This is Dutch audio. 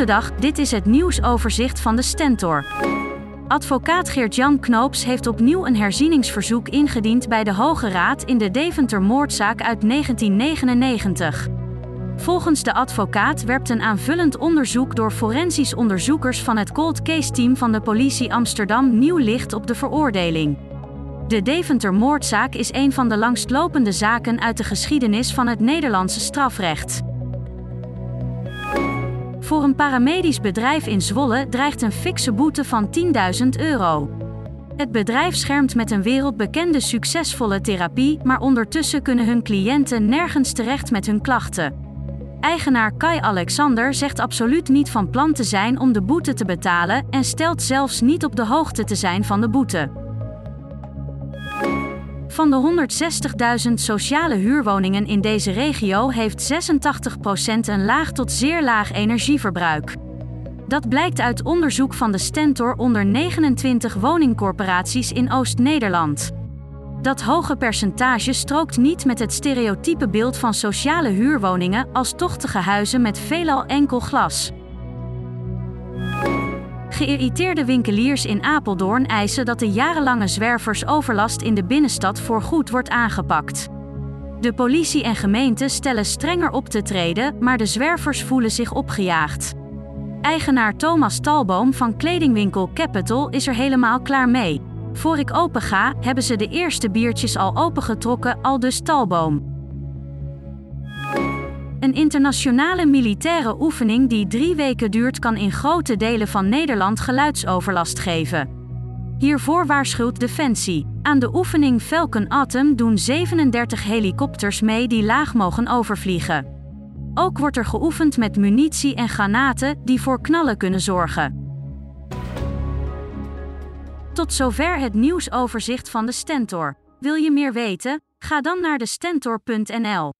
Goedendag, dit is het nieuwsoverzicht van de Stentor. Advocaat Geert-Jan Knoops heeft opnieuw een herzieningsverzoek ingediend bij de Hoge Raad in de Deventer-moordzaak uit 1999. Volgens de advocaat werpt een aanvullend onderzoek door forensisch onderzoekers van het Cold Case Team van de politie Amsterdam nieuw licht op de veroordeling. De Deventer-moordzaak is een van de langstlopende zaken uit de geschiedenis van het Nederlandse strafrecht. Voor een paramedisch bedrijf in Zwolle dreigt een fikse boete van 10.000 euro. Het bedrijf schermt met een wereldbekende succesvolle therapie, maar ondertussen kunnen hun cliënten nergens terecht met hun klachten. Eigenaar Kai Alexander zegt absoluut niet van plan te zijn om de boete te betalen en stelt zelfs niet op de hoogte te zijn van de boete. Van de 160.000 sociale huurwoningen in deze regio heeft 86% een laag tot zeer laag energieverbruik. Dat blijkt uit onderzoek van de Stentor onder 29 woningcorporaties in Oost-Nederland. Dat hoge percentage strookt niet met het stereotype beeld van sociale huurwoningen als tochtige huizen met veelal enkel glas. Geïrriteerde winkeliers in Apeldoorn eisen dat de jarenlange zwerversoverlast in de binnenstad voorgoed wordt aangepakt. De politie en gemeente stellen strenger op te treden, maar de zwervers voelen zich opgejaagd. Eigenaar Thomas Talboom van kledingwinkel Capital is er helemaal klaar mee. Voor ik open ga, hebben ze de eerste biertjes al opengetrokken, al dus Talboom. Een internationale militaire oefening die drie weken duurt, kan in grote delen van Nederland geluidsoverlast geven. Hiervoor waarschuwt Defensie. Aan de oefening Falcon Atom doen 37 helikopters mee die laag mogen overvliegen. Ook wordt er geoefend met munitie en granaten die voor knallen kunnen zorgen. Tot zover het nieuwsoverzicht van de Stentor. Wil je meer weten? Ga dan naar de stentor.nl.